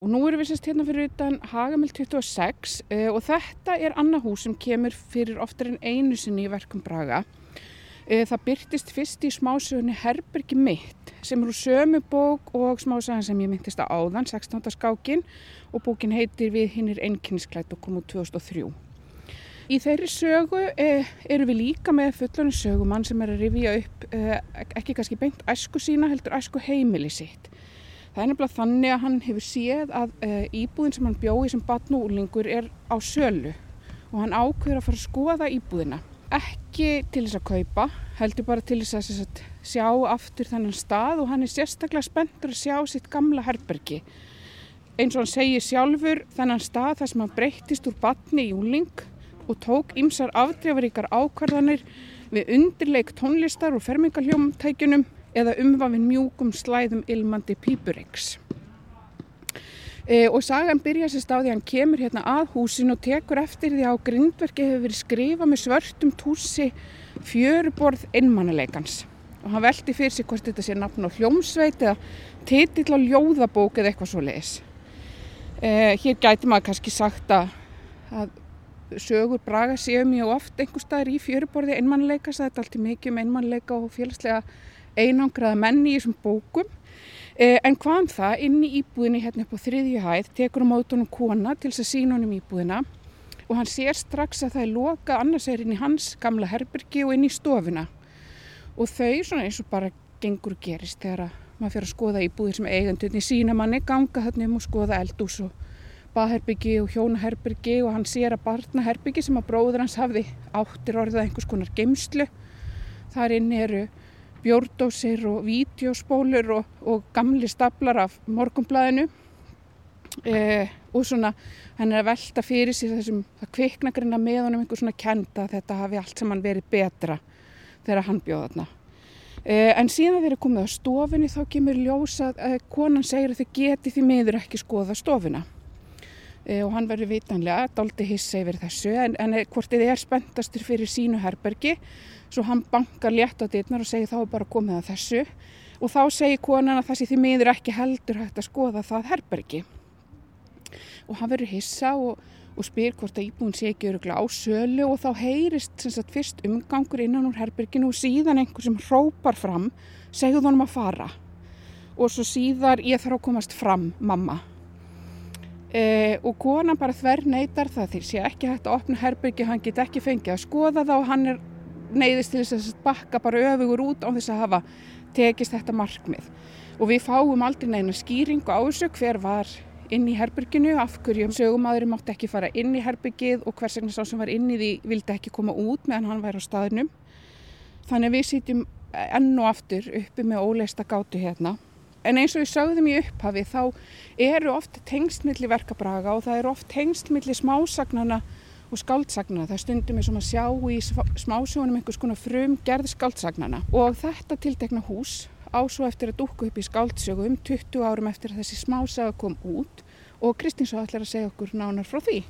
Og nú erum við sérst hérna fyrir utan Hagamil 26 uh, og þetta er annað hús sem kemur fyrir oftar en einu sinni í verkum Braga. Uh, það byrtist fyrst í smásögunni Herbergi mitt sem eru sömu bók og smásagan sem ég myndist á áðan, 16. skákin og bókin heitir Við hinnir einnkynnsklætt og kom úr 2003. Í þeirri sögu uh, eru við líka með fullonu sögumann sem er að rifja upp ekki kannski beint æsku sína heldur æsku heimili sitt. Það er nefnilega þannig að hann hefur séð að uh, íbúðin sem hann bjóði sem batnúlingur er á sölu og hann ákveður að fara að skoða íbúðina. Ekki til þess að kaupa, heldur bara til þess að, að sjá aftur þennan stað og hann er sérstaklega spenntur að sjá sitt gamla herbergi. Eins og hann segir sjálfur þennan stað þar sem hann breyttist úr batni í júling og tók ymsar afdrefaríkar ákvarðanir við undirleik tónlistar og fermingaljómtækjunum eða umvafin mjúkum slæðum ilmandi pípuriks. E, og sagan byrja sér stáði hann kemur hérna að húsin og tekur eftir því að grindverki hefur verið skrifað með svörtum túsi fjöruborð innmannuleikans. Og hann veldi fyrir sig hvort þetta sé nafn á hljómsveit eða titill á ljóðabók eða eitthvað svo leiðis. E, hér gæti maður kannski sagt að, að sögur braga séu mjög oft einhver staðar í fjöruborði innmannuleikas. Þetta er alltaf mikið um innmannuleika og félagslega einangraða menni í þessum bókum. Eh, en hvað um það, inn í íbúðinni hérna upp á þriðju hæð, tekur um átunum kona til þess að sína honum íbúðina. Og hann sér strax að það er lokað annars er inn í hans gamla herbergi og inn í stofuna. Og þau svona eins og bara gengur og gerist þegar að maður fyrir að skoða íbúðir sem eigandunni sína manni ganga þarna um og skoða eldús og baðherbyggi og hjónaherbyggi og hann sér að barnaherbyggi sem að bróður hans hafði áttir orðið einhvers konar geimslu þar inn eru bjórdósir og vídeospólur og, og gamli staplar af morgumblæðinu eh, og svona hann er að velta fyrir sér þessum það kviknagrina með honum einhver svona kenda þetta hafi allt saman verið betra þegar hann bjóða þarna. Eh, en síðan þegar komið á stofinu þá kemur ljósa að eh, konan segir að þau geti því miður ekki skoða stofina og hann verður vitanlega doldi hissa yfir þessu en, en hvort þið er spenntastur fyrir sínu herbergi. Svo hann bankar létt á dittnar og segir þá er bara komið að þessu. Og þá segir konan að sé því miður ekki heldur hægt að skoða það herbergi. Og hann verður hissa og, og spyr hvort að íbúin sé ekki öruglega á sölu og þá heyrist sagt, fyrst umgangur innan úr herberginu og síðan einhver sem hrópar fram segjuð honum að fara. Og svo síðar ég þarf að komast fram mamma Eh, og konan bara þver neytar það því sé ekki hægt að opna herbyrgi, hann get ekki fengið að skoða það og hann er neyðist til þess að bakka bara öfugur út á þess að hafa tekist þetta markmið. Og við fáum aldrei neina skýringu á þessu hver var inn í herbyrginu, af hverju sögumadurinn mátti ekki fara inn í herbyrgið og hvers vegna sá sem var inn í því vildi ekki koma út meðan hann væri á staðnum. Þannig við sýtjum enn og aftur uppi með óleista gátu hérna en eins og við sögðum í upphafi þá eru oft tengstmilli verkabraga og það eru oft tengstmilli smásagnana og skáldsagna. Það stundum er sem að sjá í smásjónum einhvers konar frum gerð skáldsagna og þetta tiltekna hús ásvo eftir að dúkku upp í skáldsögu um 20 árum eftir að þessi smásaga kom út og Kristín svo ætlar að segja okkur nánar frá því.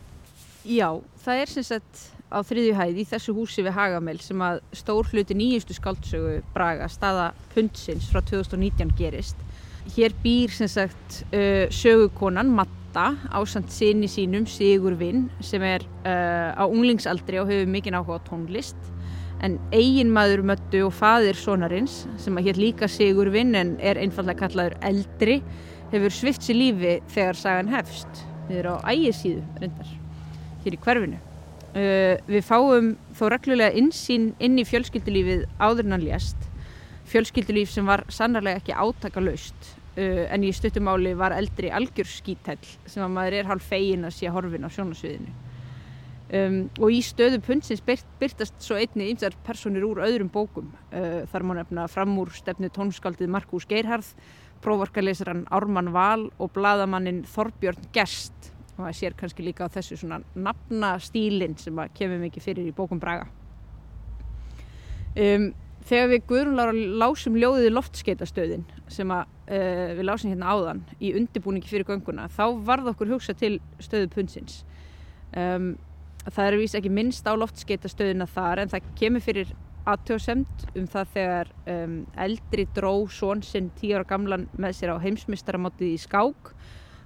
Já, það er sem sagt á þriðju hæð í þessu húsi við Hagamel sem að stór hluti nýjustu skáldsögu Braga staða pundsins frá 2019 gerist. Hér býr sem sagt uh, sögukonan Matt Adda ásand sinni sínum Sigur Vinn sem er uh, á unglingsaldri og hefur mikinn áhuga á tónlist. En eigin maður möttu og fadir sonarins sem að hér líka Sigur Vinn en er einfallega kallaður eldri hefur svift sér lífi þegar sagan hefst. Erum á ægisíðu reyndar hér í hverfinu. Uh, við fáum þó reglulega insýn inn í fjölskyldulífið áður en hann lést fjölskyldulíf sem var sannarlega ekki átaka laust Uh, en í stuttumáli var eldri algjör skítæll sem að maður er hálf fegin að sé horfin á sjónasviðinu um, og í stöðu punnsins byrt, byrtast svo einni ymsar personir úr öðrum bókum. Uh, þar má nefna fram úr stefnu tónskaldið Markus Geirharð prófarkalesaran Ármann Val og bladamannin Þorbjörn Gerst. Og það sér kannski líka á þessu svona nafnastílinn sem að kemur mikið fyrir í bókum Braga. Um þegar við Guðrúnlára lásum ljóðið loftskeitastöðin sem að, uh, við lásum hérna áðan í undirbúningi fyrir gönguna þá varð okkur hugsa til stöðu punnsins um, það er vís ekki minnst á loftskeitastöðina þar en það kemur fyrir aðtjóðsemt um það þegar um, eldri dró són sinn tíu ára gamlan með sér á heimsmyndstaramáttið í skák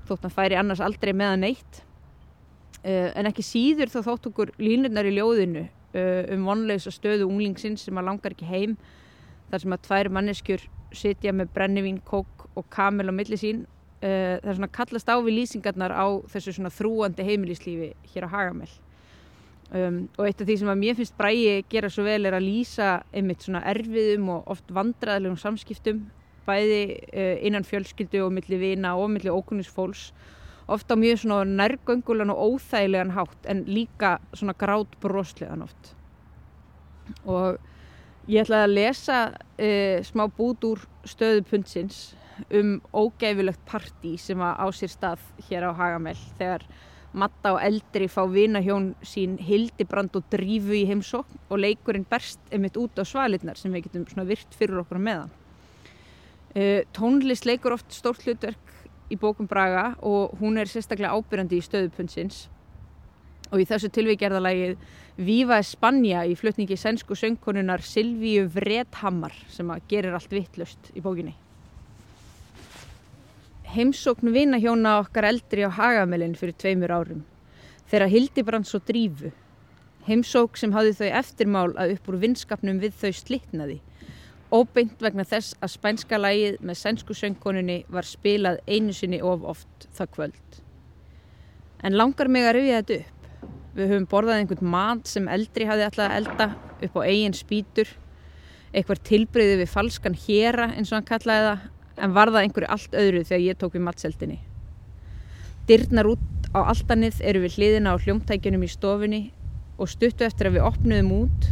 þótt hann færi annars aldrei meðan neitt uh, en ekki síður þá þótt okkur línurnar í ljóðinu um vonleisa stöðu unglingsins sem að langar ekki heim þar sem að tvær manneskjur sitja með brennivín, kók og kamel á milli sín. Uh, það er svona kallast á við lýsingarnar á þessu svona þrúandi heimilislífi hér á Hagamell um, og eitt af því sem að mér finnst bræi gera svo vel er að lýsa einmitt svona erfiðum og oft vandraðlegum samskiptum bæði uh, innan fjölskyldu og milli vina og milli ókunnisfólks ofta mjög svona nærgöngulegan og óþægilegan hátt en líka svona grátt broslegan oft og ég ætlaði að lesa uh, smá bút úr stöðupundsins um ógæfilegt partí sem á sér stað hér á Hagamell þegar Matta og Eldri fá vinahjón sín Hildibrand og Drífu í heimsókn og leikurinn berst einmitt út á svalirnar sem við getum svona virt fyrir okkur meðan. Uh, tónlist leikur oft stórt hlutverk í bókum Braga og hún er sérstaklega ábyrjandi í stöðupunnsins og í þessu tilvíkjærðalagið Viva Espanja í flutningi sænsku söngkonunar Silvíu Vredhammar sem að gerir allt vittlust í bókinni. Heimsókn vinahjóna okkar eldri á Hagamelin fyrir tveimur árum. Þegar Hildibrands og Drífu. Heimsók sem hafði þau eftirmál að upp úr vinskapnum við þau slittnaði óbeint vegna þess að spænska lægið með sænsku söngkoninni var spilað einu sinni of oft það kvöld. En langar mig að rauja þetta upp. Við höfum borðað einhvern mat sem eldri hafði alltaf að elda upp á eigin spýtur. Eitthvað tilbreyði við falskan héra eins og hann kallaði það. En var það einhverju allt öðru þegar ég tók við matseldinni. Dyrnar út á altanið eru við hliðina á hljómtækjunum í stofunni og stuttu eftir að við opnuðum út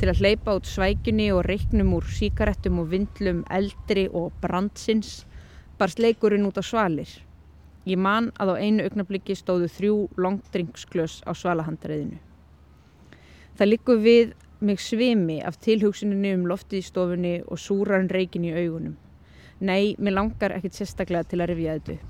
til að hleypa út svækjunni og reiknum úr síkaretum og vindlum eldri og brandsins barst leikurinn út á svalir. Ég man að á einu augnabliki stóðu þrjú longdrinksklös á svalahandariðinu. Það likur við mig svimi af tilhugsuninni um loftið í stofunni og súran reikin í augunum. Nei, mér langar ekkert sérstaklega til að rifja þetta upp.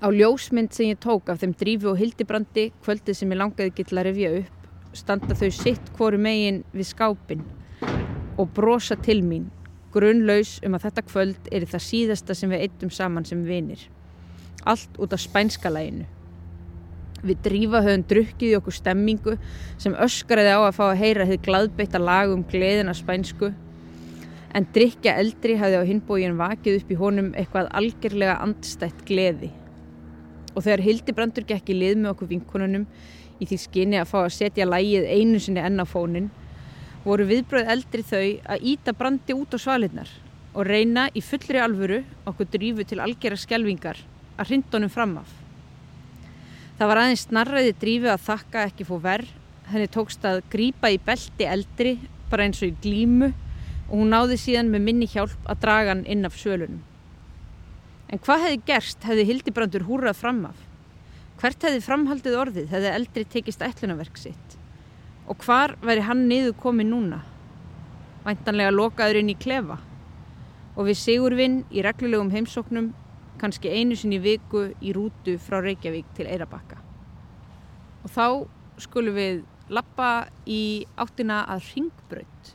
Á ljósmynd sem ég tók af þeim drífi og hildibrandi kvöldið sem ég langaði ekki til að rifja upp standa þau sitt hvoru megin við skápin og brosa til mín grunnlaus um að þetta kvöld er það síðasta sem við eittum saman sem vinir. Allt út af spænskalæginu. Við drífa höfum drukkið í okkur stemmingu sem öskaraði á að fá að heyra hefði gladbeitt að laga um gleðina spænsku en drikja eldri hafði á hinbógin vakið upp í honum eitthvað algjörlega andstætt gleði. Og þegar Hildibrandur gekk í lið með okkur vinkonunum í því skinni að fá að setja lægið einu sinni enn á fónin, voru viðbröð eldri þau að íta brandi út á svalinnar og reyna í fullri alvöru okkur drífu til algjörra skjelvingar að hrindunum fram af. Það var aðeins snarraði drífu að þakka ekki fór verð, henni tókst að grípa í belti eldri bara eins og í glímu og hún náði síðan með minni hjálp að draga hann inn af svölunum. En hvað hefði gerst hefði Hildibrandur húrað fram af? Hvert hefði framhaldið orðið hefði eldri tekist ætlunaverk sitt? Og hvar væri hann niður komið núna? Væntanlega lokaður inn í klefa og við Sigurvinn í reglulegum heimsóknum kannski einu sinni viku í rútu frá Reykjavík til Eirabakka. Og þá skulum við lappa í áttina að ringbrönd